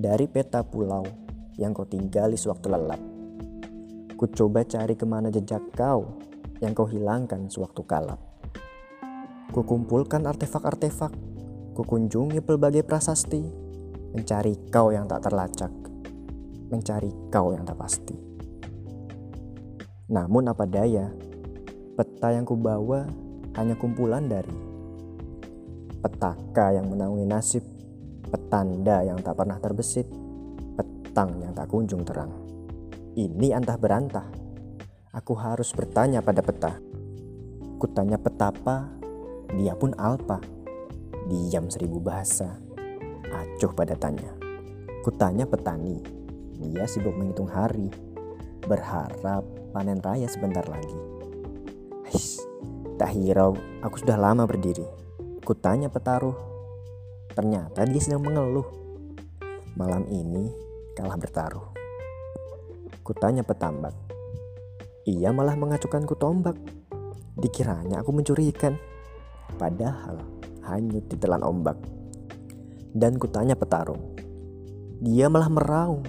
dari peta pulau yang kau tinggali sewaktu lelap. Ku coba cari ke mana jejak kau yang kau hilangkan sewaktu kalap. Ku kumpulkan artefak-artefak, ku kunjungi pelbagai prasasti, mencari kau yang tak terlacak, mencari kau yang tak pasti. Namun apa daya, peta yang kubawa hanya kumpulan dari petaka yang menaungi nasib, petanda yang tak pernah terbesit, petang yang tak kunjung terang. Ini antah berantah. Aku harus bertanya pada peta. Kutanya petapa, dia pun alpa. Diam seribu bahasa, acuh pada tanya. Kutanya petani, dia sibuk menghitung hari, berharap panen raya sebentar lagi. Tak hirau, aku sudah lama berdiri. Kutanya petaruh, ternyata dia sedang mengeluh. Malam ini kalah bertaruh. Kutanya petambak, ia malah mengacukanku tombak. Dikiranya aku mencuri ikan, padahal hanyut di telan ombak. Dan kutanya petarung, dia malah meraung,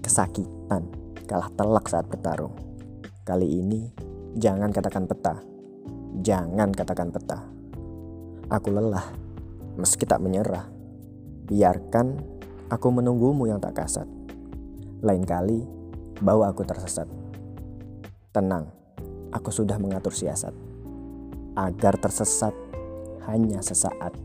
kesakitan, kalah telak saat bertarung. Kali ini jangan katakan peta, jangan katakan peta. Aku lelah, meski tak menyerah. Biarkan aku menunggumu yang tak kasat. Lain kali, bawa aku tersesat. Tenang, aku sudah mengatur siasat. Agar tersesat hanya sesaat.